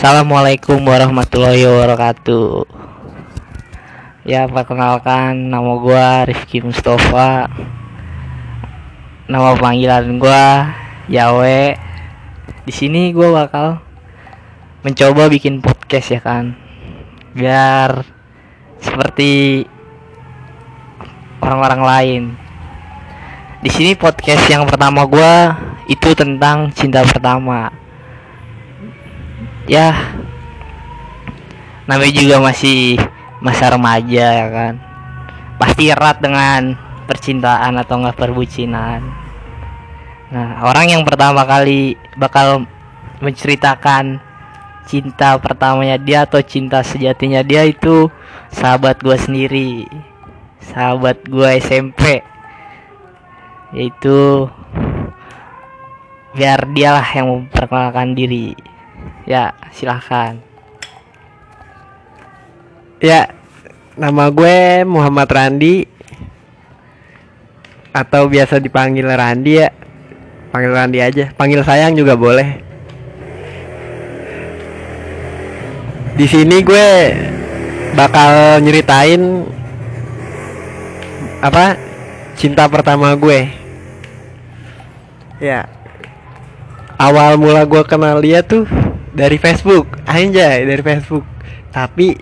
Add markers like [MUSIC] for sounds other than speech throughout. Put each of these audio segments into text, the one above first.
Assalamualaikum warahmatullahi wabarakatuh. Ya, perkenalkan nama gua Rifki Mustafa. Nama panggilan gua Yawe. Di sini gua bakal mencoba bikin podcast ya kan. Biar seperti orang-orang lain. Di sini podcast yang pertama gua itu tentang cinta pertama ya namanya juga masih masa remaja ya kan? Pasti erat dengan percintaan atau enggak perbucinan. Nah orang yang pertama kali bakal menceritakan cinta pertamanya dia atau cinta sejatinya dia itu sahabat gue sendiri sahabat gue SMP yaitu biar dialah yang memperkenalkan diri Ya, silahkan. Ya, nama gue Muhammad Randi atau biasa dipanggil Randi ya. Panggil Randi aja. Panggil sayang juga boleh. Di sini gue bakal nyeritain apa cinta pertama gue. Ya. Awal mula gue kenal dia tuh dari Facebook anjay dari Facebook. Tapi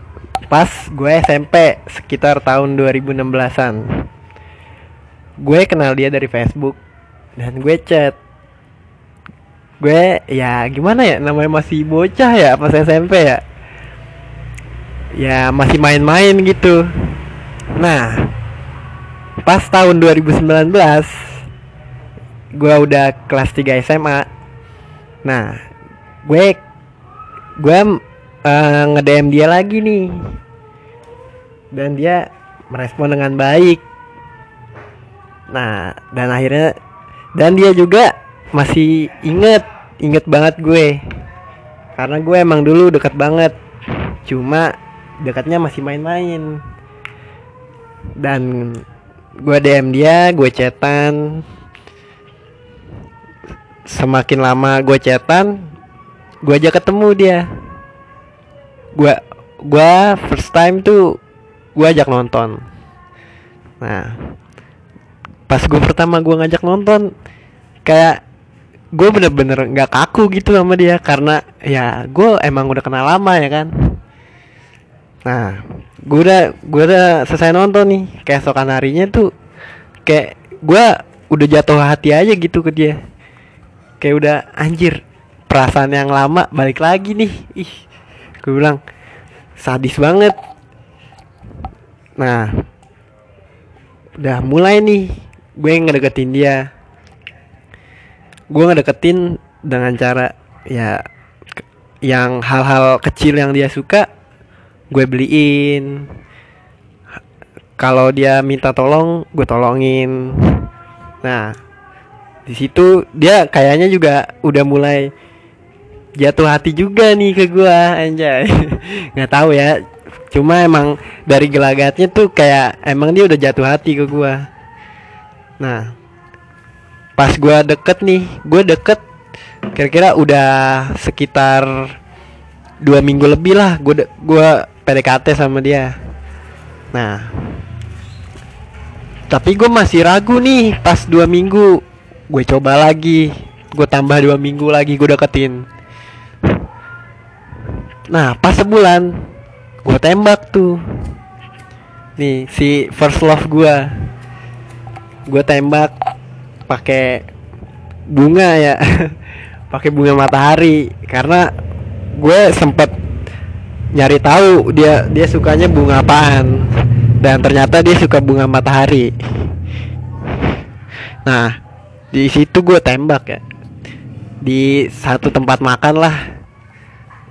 pas gue SMP sekitar tahun 2016an gue kenal dia dari Facebook dan gue chat. Gue ya gimana ya namanya masih bocah ya pas SMP ya? Ya masih main-main gitu. Nah pas tahun 2019 gue udah kelas 3 SMA nah gue gue uh, nge-DM dia lagi nih. Dan dia merespon dengan baik. Nah dan akhirnya dan dia juga masih inget inget banget gue. Karena gue emang dulu dekat banget. Cuma dekatnya masih main-main. Dan gue DM dia gue chatan. Semakin lama gue chatan gue aja ketemu dia. Gue gue first time tuh gue ajak nonton. Nah pas gue pertama gue ngajak nonton kayak gue bener-bener nggak kaku gitu sama dia karena ya gue emang udah kenal lama ya kan. Nah gue udah gue udah selesai nonton nih. Kayak sokan harinya tuh kayak gue udah jatuh hati aja gitu ke dia. Kayak udah anjir perasaan yang lama balik lagi nih. Ih gue bilang sadis banget. Nah udah mulai nih gue ngedeketin dia. Gue ngedeketin dengan cara ya yang hal-hal kecil yang dia suka gue beliin. Kalau dia minta tolong gue tolongin. Nah di situ dia kayaknya juga udah mulai jatuh hati juga nih ke gua anjay. [LAUGHS] Nggak tahu ya. Cuma emang dari gelagatnya tuh kayak emang dia udah jatuh hati ke gua. Nah pas gua deket nih gua deket kira-kira udah sekitar dua minggu lebih lah gua gua PDKT sama dia. Nah tapi gue masih ragu nih pas dua minggu. Gue coba lagi gue tambah dua minggu lagi gue deketin Nah pas sebulan gue tembak tuh. Nih si first love gue Gue tembak pakai bunga ya [LAUGHS] pakai bunga matahari. Karena gue sempet nyari tahu dia dia sukanya bunga apaan. Dan ternyata dia suka bunga matahari. Nah di situ gue tembak ya. Di satu tempat makan lah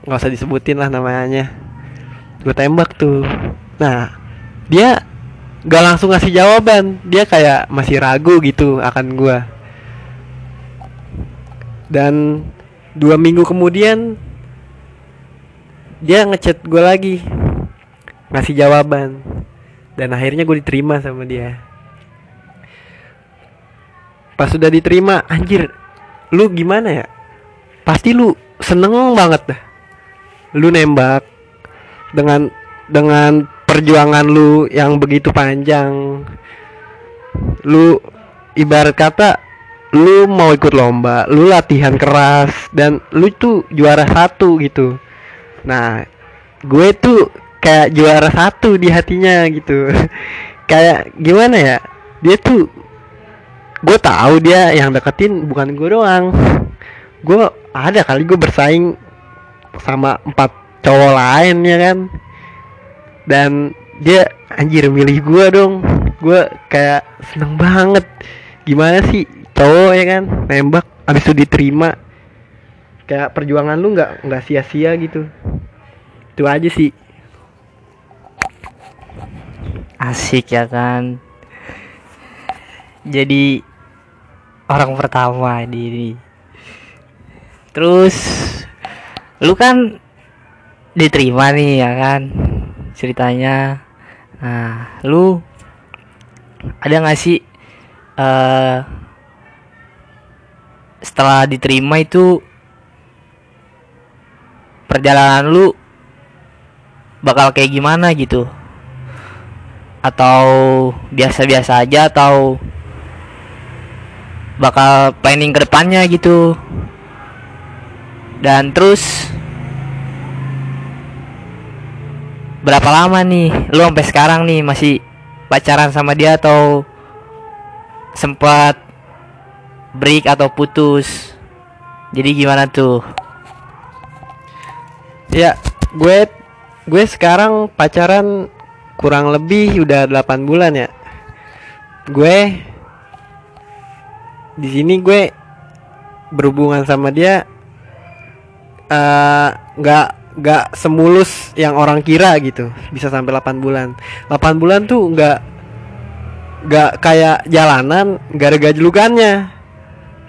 nggak usah disebutin lah namanya. Gue tembak tuh. Nah dia gak langsung ngasih jawaban. Dia kayak masih ragu gitu akan gue dan dua minggu kemudian dia ngechat gue lagi ngasih jawaban. Dan akhirnya gue diterima sama dia. Pas sudah diterima anjir lu gimana ya? Pasti lu seneng banget dah lu nembak dengan dengan perjuangan lu yang begitu panjang. Lu ibarat kata lu mau ikut lomba lu latihan keras dan lu tuh juara satu gitu. Nah gue tuh kayak juara satu di hatinya gitu. [LAUGHS] Kayak gimana ya? Dia tuh gue tahu dia yang deketin bukan gue doang. Gue ada kali gue bersaing sama empat cowok lain ya kan? Dan dia anjir milih gue dong. Gue kayak seneng banget. Gimana sih cowok ya kan? Nembak habis itu diterima. Kayak perjuangan lu nggak nggak sia-sia gitu. Itu aja sih. Asik ya kan? Jadi orang pertama di ini. Terus lu kan diterima nih ya kan? Ceritanya. Nah lu ada nggak sih eh setelah diterima itu perjalanan lu bakal kayak gimana gitu? Atau biasa-biasa aja atau bakal planning ke depannya gitu dan terus berapa lama nih? Lu sampai sekarang nih masih pacaran sama dia atau sempat break atau putus? Jadi gimana tuh? Ya gue gue sekarang pacaran kurang lebih udah 8 bulan ya. Gue di sini gue berhubungan sama dia eh, nggak nggak semulus yang orang kira gitu. Bisa sampai 8 bulan. 8 bulan tuh nggak nggak kayak jalanan nggak ada gajlukannya.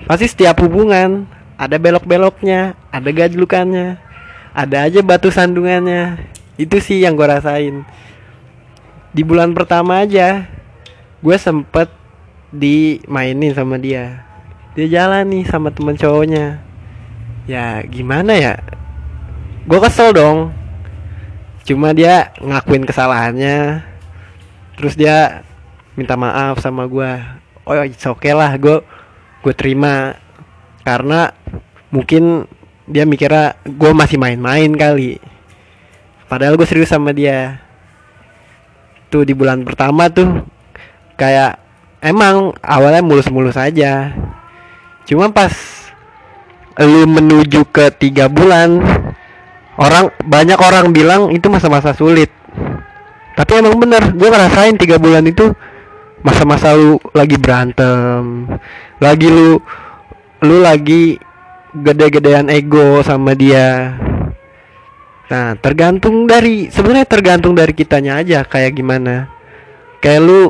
Pasti setiap hubungan ada belok-beloknya ada gajlukannya ada aja batu sandungannya. Itu sih yang gue rasain. Di bulan pertama aja gue sempet dimainin sama dia. Dia jalan nih sama temen cowoknya ya gimana ya? Gue kesel dong. Cuma dia ngakuin kesalahannya. Terus dia minta maaf sama gue oh it's okay lah gue gue terima. Karena mungkin dia mikirnya gue masih main-main kali. Padahal gue serius sama dia. Tuh di bulan pertama tuh kayak emang awalnya mulus-mulus aja. Cuma pas lu menuju ke tiga bulan orang banyak orang bilang itu masa-masa sulit tapi emang bener gue ngerasain tiga bulan itu masa-masa lu lagi berantem lagi lu lu lagi gede-gedean ego sama dia Nah, tergantung dari sebenarnya tergantung dari kitanya aja kayak gimana. Kayak lu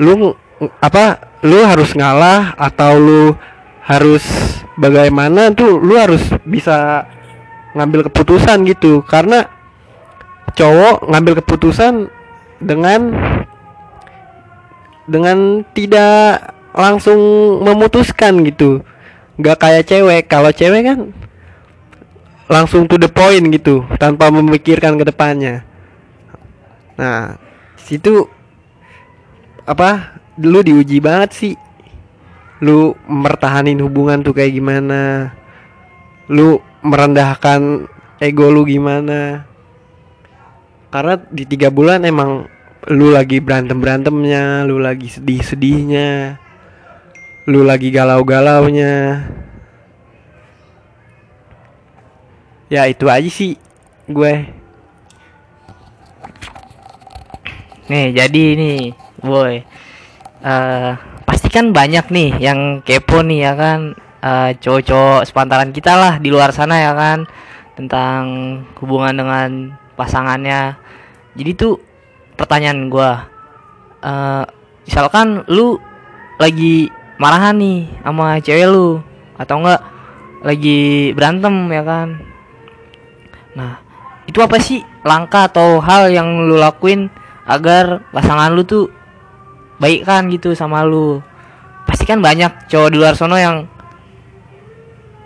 lu apa lu harus ngalah atau lu harus bagaimana tuh lu harus bisa ngambil keputusan gitu. Karena cowok ngambil keputusan dengan dengan tidak langsung memutuskan gitu. Nggak kayak cewek. Kalau cewek kan langsung to the point gitu tanpa memikirkan ke depannya. Nah situ apa lu diuji banget sih lu mertahanin hubungan tuh kayak gimana? Lu merendahkan ego lu gimana? Karena di tiga bulan emang lu lagi berantem berantemnya lu lagi sedih sedihnya lu lagi galau galaunya ya itu aja sih gue. Nih jadi nih boy. Pasti kan banyak nih yang kepo nih ya kan? Eh, cowok-cowok sepantaran kita lah di luar sana ya kan? Tentang hubungan dengan pasangannya. Jadi tuh pertanyaan gua eh misalkan lu lagi marahan nih sama cewek lu atau enggak lagi berantem ya kan? Nah itu apa sih langkah atau hal yang lu lakuin agar pasangan lu tuh baik kan gitu sama lu pasti kan banyak cowok di luar sono yang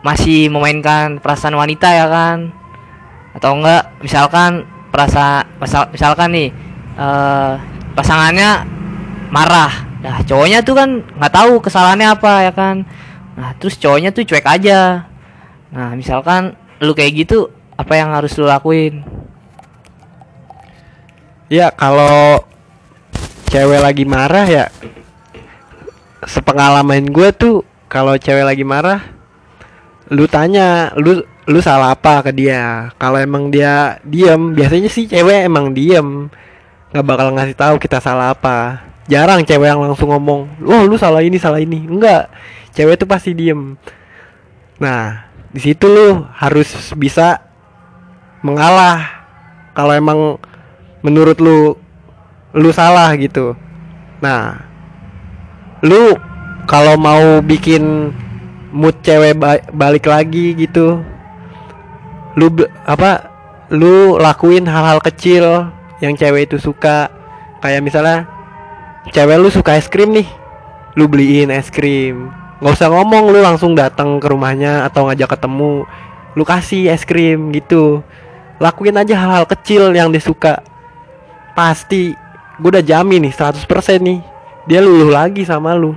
masih memainkan perasaan wanita ya kan? Atau enggak misalkan perasa misal- misalkan nih eh pasangannya marah. Nah cowoknya tuh kan nggak tahu kesalahannya apa ya kan? Nah terus cowoknya tuh cuek aja. Nah misalkan lu kayak gitu apa yang harus lu lakuin? Ya kalau cewek lagi marah ya sepengalaman gue tuh kalau cewek lagi marah lu tanya lu lu salah apa ke dia? Kalau emang dia diem biasanya sih cewek emang diem. Nggak bakal ngasih tahu kita salah apa. Jarang cewek yang langsung ngomong oh lu salah ini salah ini. Enggak cewek tuh pasti diem. Nah di situ lu harus bisa mengalah kalau emang menurut lu lu salah gitu. Nah lu kalau mau bikin mood cewek ba- balik lagi gitu lu apa lu lakuin hal-hal kecil yang cewek itu suka. Kayak misalnya cewek lu suka es krim nih lu beliin es krim. Nggak usah ngomong lu langsung datang ke rumahnya atau ngajak ketemu. Lu kasih es krim gitu. Lakuin aja hal-hal kecil yang dia suka. Pasti gue udah jamin nih 100% nih dia luluh lagi sama lu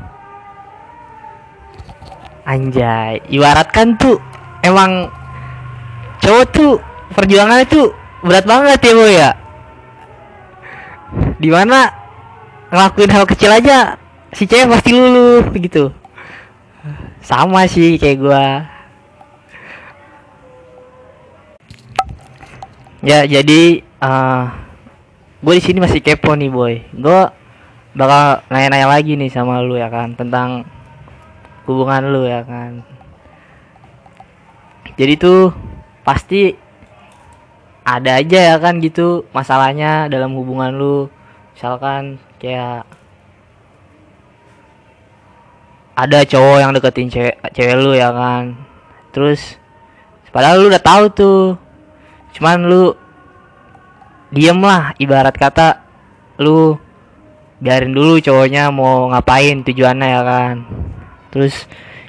Anjay, ibaratkan tuh emang cowok tuh perjuangannya tuh berat banget ya boy ya. Di mana ngelakuin hal kecil aja si cewek pasti luluh gitu. Sama sih kayak gua. Ya jadi eh gue di sini masih kepo nih boy. Gue bakal nanya-nanya lagi nih sama lu ya kan tentang hubungan lu ya kan. Jadi tuh pasti ada aja ya kan gitu masalahnya dalam hubungan lu. Misalkan kayak ada cowok yang deketin cewek cewek lu ya kan. Terus padahal lu udah tahu tuh. Cuman lu diem lah ibarat kata lu biarin dulu cowoknya mau ngapain tujuannya ya kan. Terus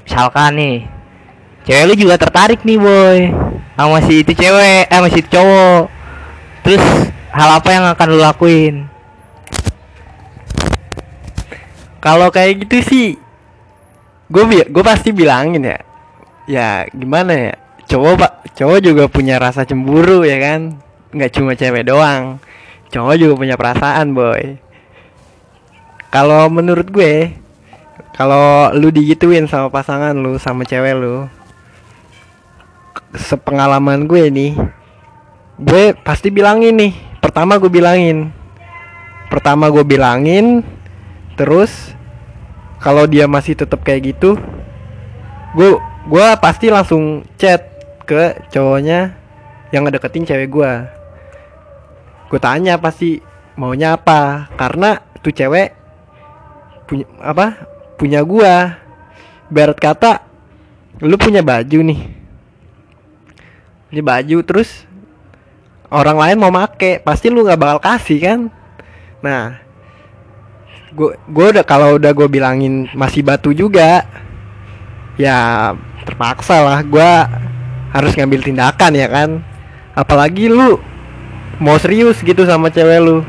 misalkan nih cewek lu juga tertarik nih boy sama si itu cewek eh masih cowok. Terus hal apa yang akan lu lakuin? Kalau kayak gitu sih gue gue pasti bilangin ya. Ya gimana ya cowok pak cowok juga punya rasa cemburu ya kan. Nggak cuma cewek doang cowok juga punya perasaan boy kalau menurut gue kalau lu digituin sama pasangan lu sama cewek lu sepengalaman gue nih gue pasti bilangin nih. Pertama gue bilangin. Pertama gue bilangin terus kalau dia masih tetap kayak gitu gue gue pasti langsung chat ke cowoknya yang ngedeketin cewek gue. Gue tanya pasti maunya apa? Karena tuh cewek punya apa punya gua. Barat kata lu punya baju nih. Punya baju terus orang lain mau make pasti lu nggak bakal kasih kan? Nah gua gua udah kalau udah gue bilangin masih batu juga ya terpaksa lah gua harus ngambil tindakan ya kan? Apalagi lu mau serius gitu sama cewek lu.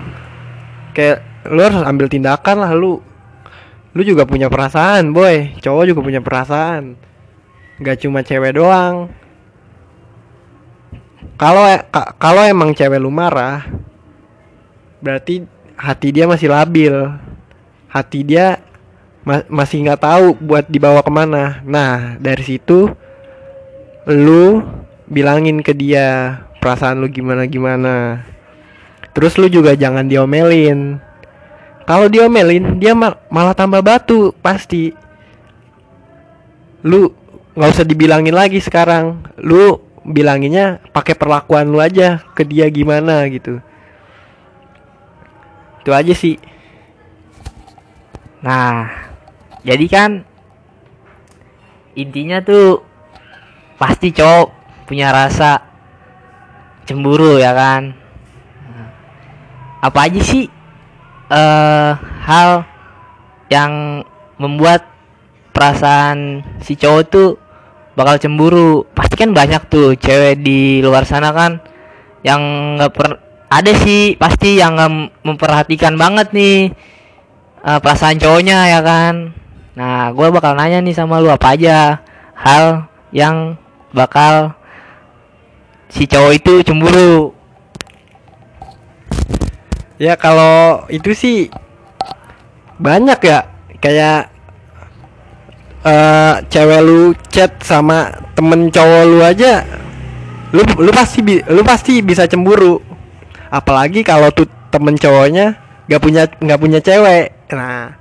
Kayak lu harus ambil tindakan lah lu lu juga punya perasaan boy. Cowok juga punya perasaan. Nggak cuma cewek doang. Kalau ka- kalau emang cewek lu marah berarti hati dia masih labil. Hati dia ma- masih nggak tahu buat dibawa ke mana. Nah dari situ lu bilangin ke dia perasaan lu gimana gimana terus lu juga jangan diomelin kalau diomelin dia mal- malah tambah batu pasti. Lu nggak usah dibilangin lagi sekarang. Lu bilanginnya pakai perlakuan lu aja ke dia gimana gitu. Itu aja sih. Nah, jadi kan intinya tuh pasti cowok punya rasa cemburu ya kan. Nah, Apa aja sih eh hal yang membuat perasaan si cowok tuh bakal cemburu? Pasti kan banyak tuh cewek di luar sana kan yang nggak per ada sih pasti yang nggak memperhatikan banget nih eh, perasaan cowoknya ya kan nah gue bakal nanya nih sama lu apa aja hal yang bakal si cowok itu cemburu Ya kalau itu sih banyak ya. Kayak eh cewek lu chat sama temen cowok lu aja lu lu pasti bi- lu pasti bisa cemburu. Apalagi kalau tuh temen cowoknya gak punya nggak punya cewek. Nah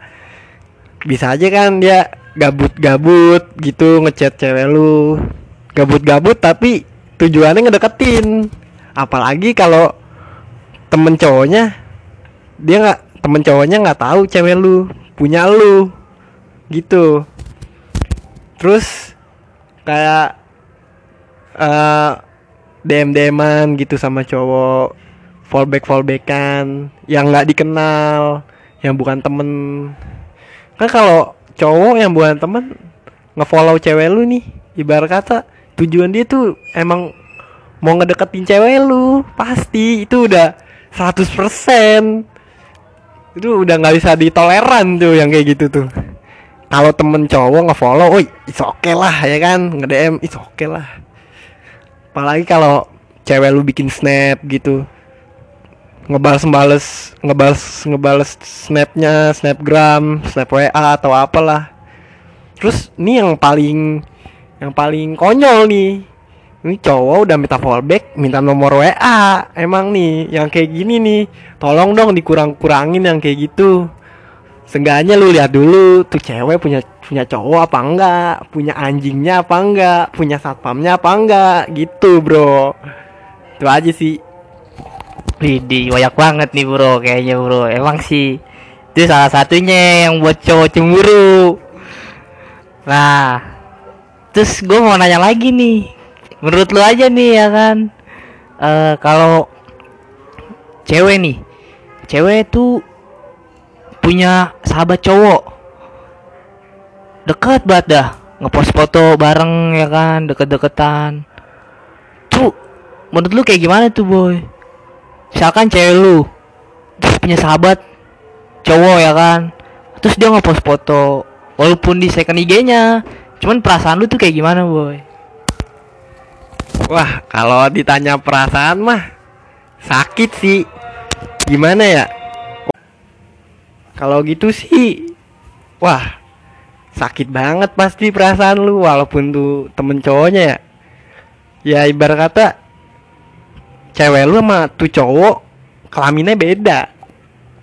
bisa aja kan dia gabut-gabut gitu ngechat cewek lu. Gabut-gabut tapi tujuannya ngedeketin. Apalagi kalau temen cowoknya dia nggak temen cowoknya nggak tahu cewek lu punya lu gitu. Terus kayak eh dm dman gitu sama cowok fallback fallbackan yang nggak dikenal yang bukan temen. Kan kalau cowok yang bukan temen ngefollow cewek lu nih ibarat kata tujuan dia tuh emang mau ngedeketin cewek lu pasti itu udah 100% itu udah nggak bisa ditoleran tuh yang kayak gitu tuh. Kalau temen cowok ngefollow, oh it's okay lah ya kan? Nge DM it's okay lah. Apalagi kalau cewek lu bikin snap gitu. Ngebales ngebales ngebales ngebales snapnya snapgram snap wa atau apalah. Terus ini yang paling yang paling konyol nih ini cowok udah minta fallback minta nomor WA emang nih yang kayak gini nih tolong dong dikurang-kurangin yang kayak gitu Seenggaknya lu lihat dulu tuh cewek punya punya cowok apa enggak, punya anjingnya apa enggak, punya satpamnya apa enggak, gitu bro. Itu aja sih. Widih, banyak banget nih bro, kayaknya bro. Emang sih, itu salah satunya yang buat cowok cemburu. Nah, terus gue mau nanya lagi nih. Menurut lu aja nih ya kan, eh kalau cewek nih, cewek tuh punya sahabat cowok. Deket banget dah ngepost foto bareng ya kan? Deket-deketan. Tuh menurut lu kayak gimana tuh boy? Misalkan cewek lu terus punya sahabat cowok ya kan? Terus dia ngepost foto walaupun di second IG-nya cuman perasaan lu tuh kayak gimana boy Wah, kalau ditanya perasaan mah sakit sih. Gimana ya? Kalau gitu sih, wah sakit banget pasti perasaan lu walaupun tuh temen cowoknya ya. Ya ibarat kata cewek lu sama tuh cowok kelaminnya beda.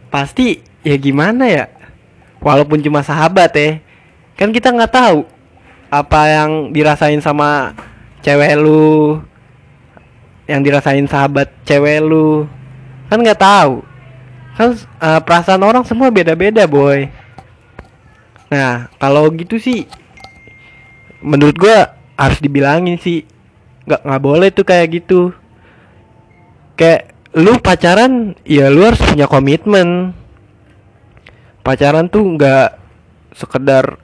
Pasti ya gimana ya? Walaupun cuma sahabat ya, kan kita nggak tahu apa yang dirasain sama cewek lu yang dirasain sahabat cewek lu. Kan nggak tahu. Kan eh, perasaan orang semua beda-beda boy. Nah kalau gitu sih menurut gua harus dibilangin sih. Nggak nggak boleh tuh kayak gitu. Kayak lu pacaran ya lu harus punya komitmen. Pacaran tuh nggak sekedar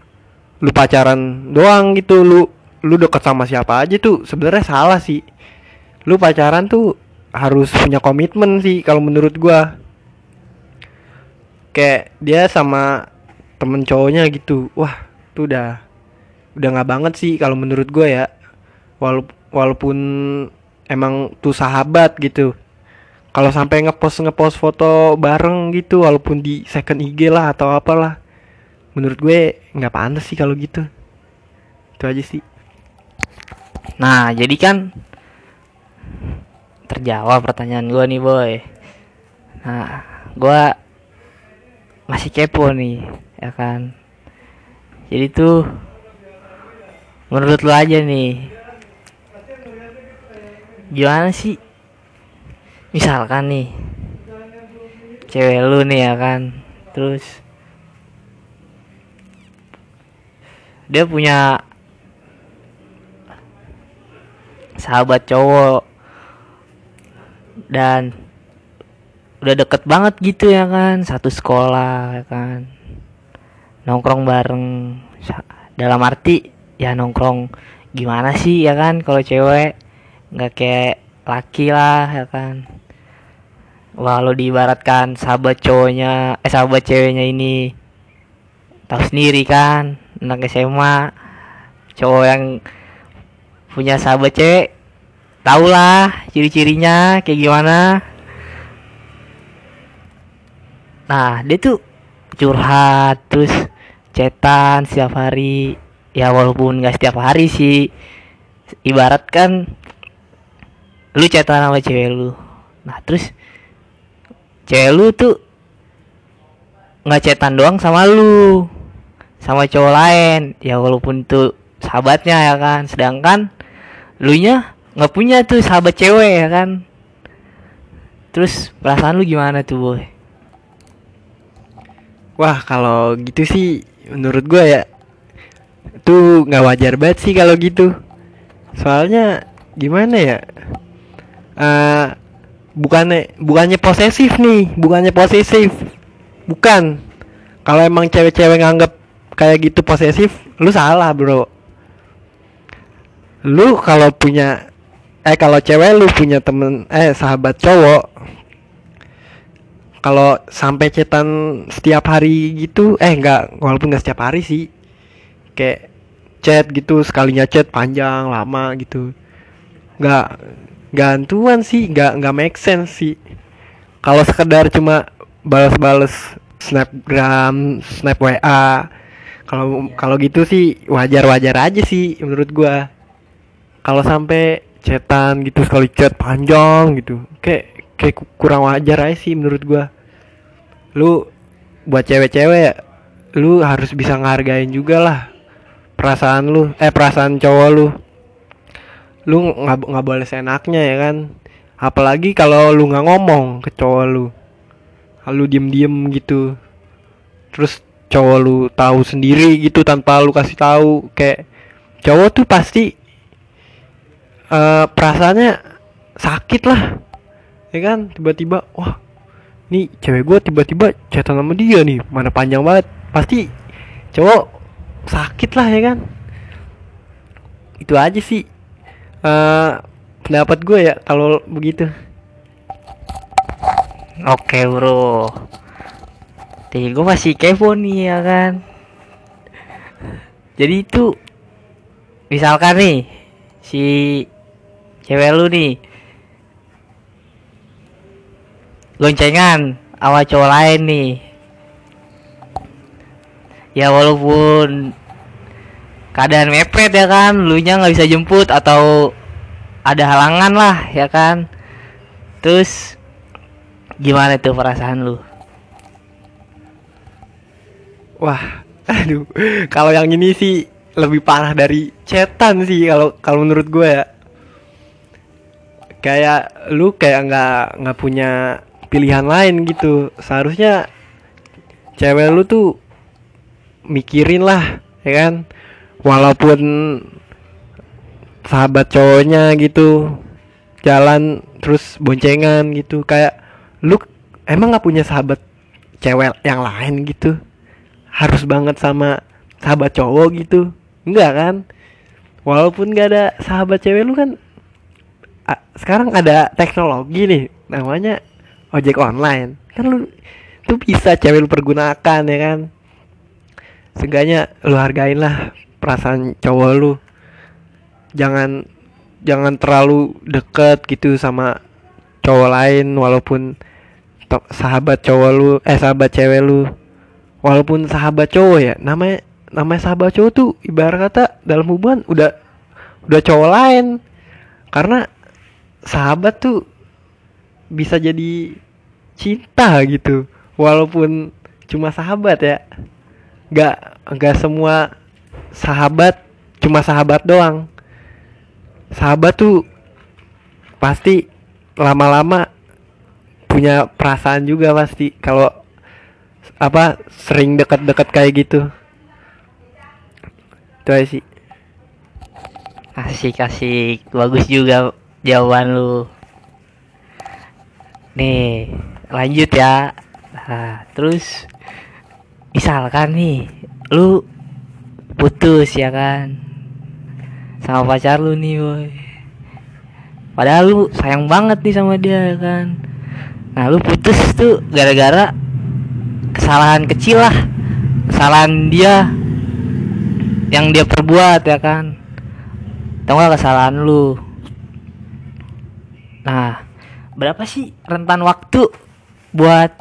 lu pacaran doang gitu lu lu deket sama siapa aja tuh sebenarnya salah sih. Lu pacaran tuh harus punya komitmen sih kalau menurut gua. Kayak dia sama temen cowoknya gitu. Wah tuh udah udah nggak banget sih kalau menurut gua ya. Walau- walaupun emang tuh sahabat gitu. Kalau sampai ngepost ngepost foto bareng gitu walaupun di second IG lah atau apalah menurut gue nggak pantas sih kalau gitu. Itu aja sih Nah, jadi kan terjawab pertanyaan gua nih, boy. Nah, gua masih kepo nih, ya kan. Jadi tuh menurut lu aja nih. Gimana sih? Misalkan nih cewek lu nih ya kan. Terus dia punya sahabat cowok. Dan udah deket banget gitu ya kan satu sekolah ya kan. Nongkrong bareng. Dalam arti ya nongkrong gimana sih ya kan kalau cewek? Nggak kayak laki lah ya kan. Lo diibaratkan sahabat cowoknya eh sahabat ceweknya ini tahu sendiri kan anak SMA cowok yang punya sahabat cewek tau lah ciri-cirinya kayak gimana. Nah dia tuh curhat terus cetan setiap hari. Ya walaupun gak setiap hari sih. Ibarat kan lu cetan sama cewek lu. Nah terus cewek lu tuh nggak cetan doang sama lu sama cowok lain. Ya walaupun itu sahabatnya ya kan. Sedangkan lu nya nggak punya tuh sahabat cewek ya kan terus perasaan lu gimana tuh boy Wah kalau gitu sih menurut gue ya tuh nggak wajar banget sih kalau gitu. Soalnya gimana ya? Eh bukannya bukannya posesif nih, bukannya posesif. Bukan. Kalau emang cewek-cewek nganggap kayak gitu posesif, lu salah, Bro. Lu kalau punya eh kalau cewek lu punya temen eh sahabat cowok kalau sampai cetan setiap hari gitu eh enggak walaupun nggak setiap hari sih kayak chat gitu sekalinya chat panjang lama gitu. Nggak gantuan sih nggak nggak make sense sih. Kalau sekedar cuma balas-balas snapgram snap wa kalau kalau gitu sih wajar-wajar aja sih menurut gua kalau sampai chatan gitu sekali chat panjang gitu kayak kayak kurang wajar aja sih menurut gua. Lu buat cewek-cewek lu harus bisa ngehargain juga lah perasaan lu eh perasaan cowok lu. Lu nggak nggak boleh seenaknya ya kan? Apalagi kalau lu nggak ngomong ke cowok lu. Lu diem diem gitu. Terus cowok lu tahu sendiri gitu tanpa lu kasih tahu kayak cowok tuh pasti eh perasaannya sakit lah. Ya kan? Tiba-tiba wah nih cewek gue tiba-tiba chatan sama dia nih. Mana panjang banget. Pasti cowok sakit lah ya kan? Itu aja sih eh pendapat gue ya kalau begitu. Oke bro. Nih gue masih kepo nih ya kan? Jadi itu Misalkan nih Si Cewek lu nih. Goncengan Sama cowok lain nih. Ya walaupun Keadaan mepet ya kan Lu nya nggak bisa jemput Atau Ada halangan lah ya kan? Terus Gimana tuh perasaan lu? Wah aduh. Kalau yang ini sih lebih parah dari cetan sih kalau kalau menurut gue ya kayak lu kayak nggak nggak punya pilihan lain gitu. Seharusnya cewek lu tuh mikirin lah ya kan? Walaupun sahabat cowoknya gitu jalan terus boncengan gitu kayak lu emang nggak punya sahabat cewek yang lain gitu? Harus banget sama sahabat cowok gitu? Enggak kan? Walaupun gak ada sahabat cewek lu kan sekarang ada teknologi nih namanya ojek online. Kan lu tuh bisa cewek lu pergunakan ya kan? Seenggaknya lu hargain lah perasaan cowok lu. Jangan jangan terlalu deket gitu sama cowok lain walaupun sahabat cowok lu eh sahabat cewek lu. Walaupun sahabat cowok ya namanya namanya sahabat cowok tuh ibarat kata dalam hubungan udah udah cowok lain. Karena sahabat tuh bisa jadi cinta gitu. Walaupun cuma sahabat ya. Nggak nggak semua sahabat cuma sahabat doang. Sahabat tuh pasti lama-lama punya perasaan juga pasti kalau apa sering dekat-dekat kayak gitu. Itu aja sih. Asik asik. Bagus juga jawaban lu. Nih Lanjut ya. Nah, Terus Misalkan nih Lu Putus ya kan? Sama pacar lu nih boy padahal lu sayang banget nih sama dia ya kan? Nah lu putus tuh gara-gara kesalahan kecil lah. Kesalahan dia yang dia perbuat ya kan? Tau gak kesalahan lu nah berapa sih rentan waktu buat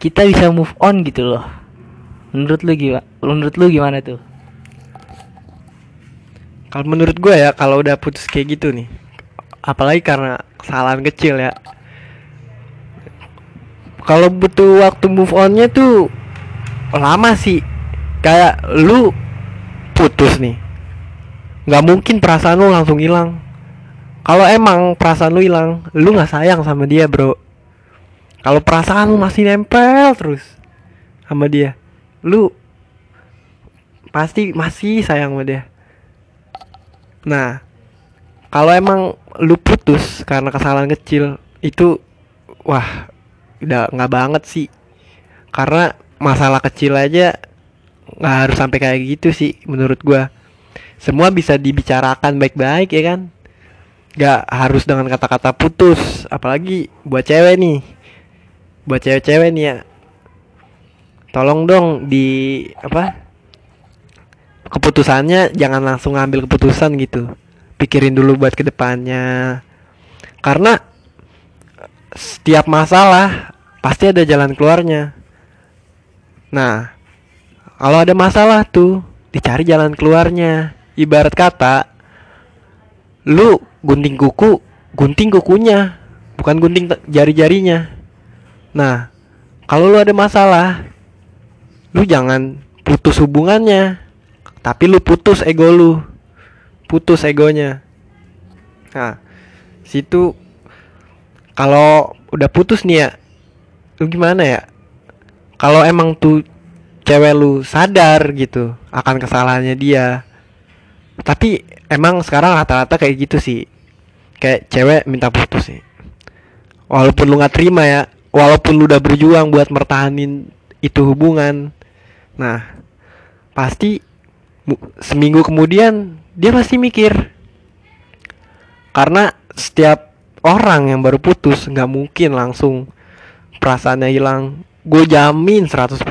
kita bisa move on gitu loh menurut lu gimana menurut lu gimana tuh Kalau menurut gue ya kalau udah putus kayak gitu nih, apalagi karena kesalahan kecil ya. Kalau butuh waktu move onnya tuh lama sih. Kayak lu putus nih, nggak mungkin perasaan lu langsung hilang. Kalau emang perasaan lu hilang, lu nggak sayang sama dia bro. Kalau perasaan lu masih nempel terus sama dia, lu pasti masih sayang sama dia. Nah, kalau emang lu putus karena kesalahan kecil itu wah udah nggak banget sih. Karena masalah kecil aja nggak harus sampai kayak gitu sih menurut gua. Semua bisa dibicarakan baik-baik ya kan. Gak harus dengan kata-kata putus, apalagi buat cewek nih. Buat cewek-cewek nih ya. Tolong dong di apa? keputusannya jangan langsung ngambil keputusan gitu pikirin dulu buat ke depannya karena setiap masalah pasti ada jalan keluarnya nah kalau ada masalah tuh dicari jalan keluarnya ibarat kata lu gunting kuku gunting kukunya bukan gunting jari-jarinya. Nah kalau lu ada masalah lu jangan putus hubungannya tapi lu putus ego lu putus egonya. Nah situ kalau udah putus nih ya lu gimana ya? Kalau emang tuh cewek lu sadar gitu akan kesalahannya dia tapi emang sekarang rata-rata kayak gitu sih kayak cewek minta putus sih. Walaupun lu nggak terima ya walaupun lu udah berjuang buat mertahanin itu hubungan. Nah pasti seminggu kemudian dia pasti mikir. Karena setiap orang yang baru putus nggak mungkin langsung perasaannya hilang. Gue jamin 100%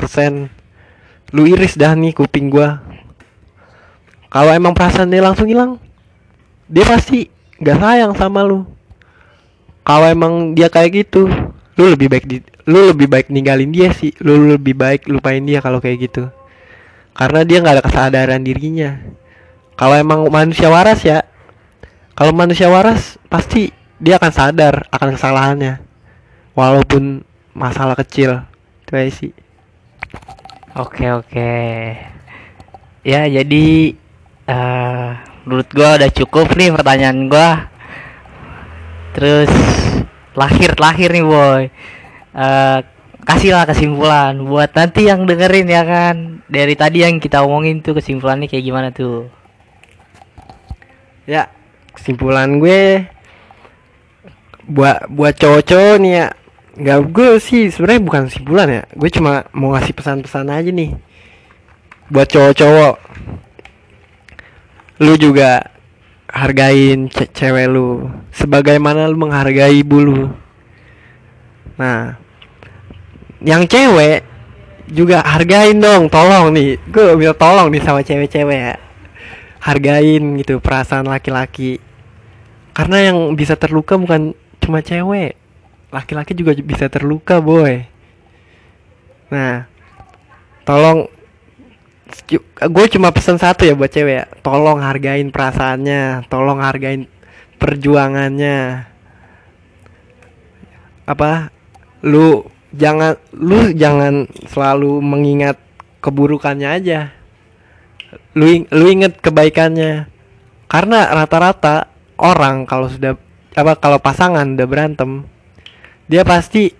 lu iris dah nih kuping gue kalau emang perasaannya langsung hilang dia pasti nggak sayang sama lu. Kalau emang dia kayak gitu lu lebih baik di lu lebih baik ninggalin dia sih. Lu lebih baik lupain dia kalau kayak gitu. Karena dia nggak ada kesadaran dirinya. Kalau emang manusia waras ya kalau manusia waras pasti dia akan sadar akan kesalahannya. Walaupun masalah kecil itu aja sih. Oke oke. Ya jadi eh menurut gua udah cukup nih pertanyaan gua. Terus lahir lahir nih boy. Eh kasihlah kesimpulan buat nanti yang dengerin ya kan. Dari tadi yang kita omongin tuh kesimpulannya kayak gimana tuh? ya kesimpulan gue buat buat cowok-cowok nih ya nggak gue sih sebenarnya bukan kesimpulan ya gue cuma mau ngasih pesan-pesan aja nih buat cowok-cowok lu juga hargain ce- cewek lu sebagaimana lu menghargai ibu lu. Nah yang cewek juga hargain dong tolong nih. Gue minta tolong nih sama cewek-cewek ya. Hargain gitu perasaan laki-laki. Karena yang bisa terluka bukan cuma cewek. Laki-laki juga bisa terluka boy. Nah tolong gue cuma pesan satu ya buat cewek ya. Tolong hargain perasaannya tolong hargain perjuangannya. Apa? Lu jangan lu jangan selalu mengingat keburukannya aja. Lu lu inget kebaikannya. Karena rata-rata orang kalau sudah apa kalau pasangan udah berantem dia pasti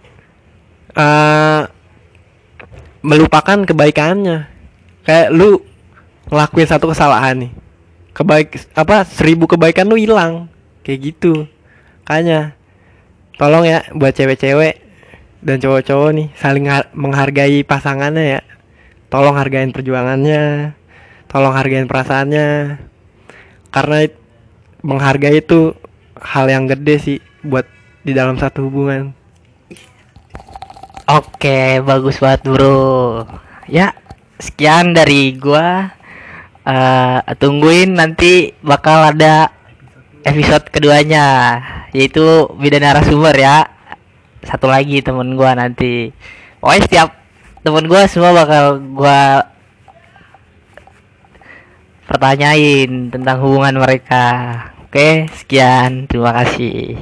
eh melupakan kebaikannya kayak lu ngelakuin satu kesalahan nih. Kebaik apa seribu kebaikan lu hilang. Kayak gitu. Kayaknya tolong ya buat cewek-cewek dan cowok-cowok nih saling har- menghargai pasangannya ya. Tolong hargain perjuangannya. Tolong hargain perasaannya. Karena menghargai itu hal yang gede sih buat di dalam satu hubungan. Oke, bagus banget bro. Ya, sekian dari gua. Eh, tungguin nanti bakal ada episode keduanya, yaitu beda narasumber ya. Satu lagi temen gua nanti. Pokoknya setiap temen gua semua bakal gua pertanyain tentang hubungan mereka. Oke, sekian. Terima kasih.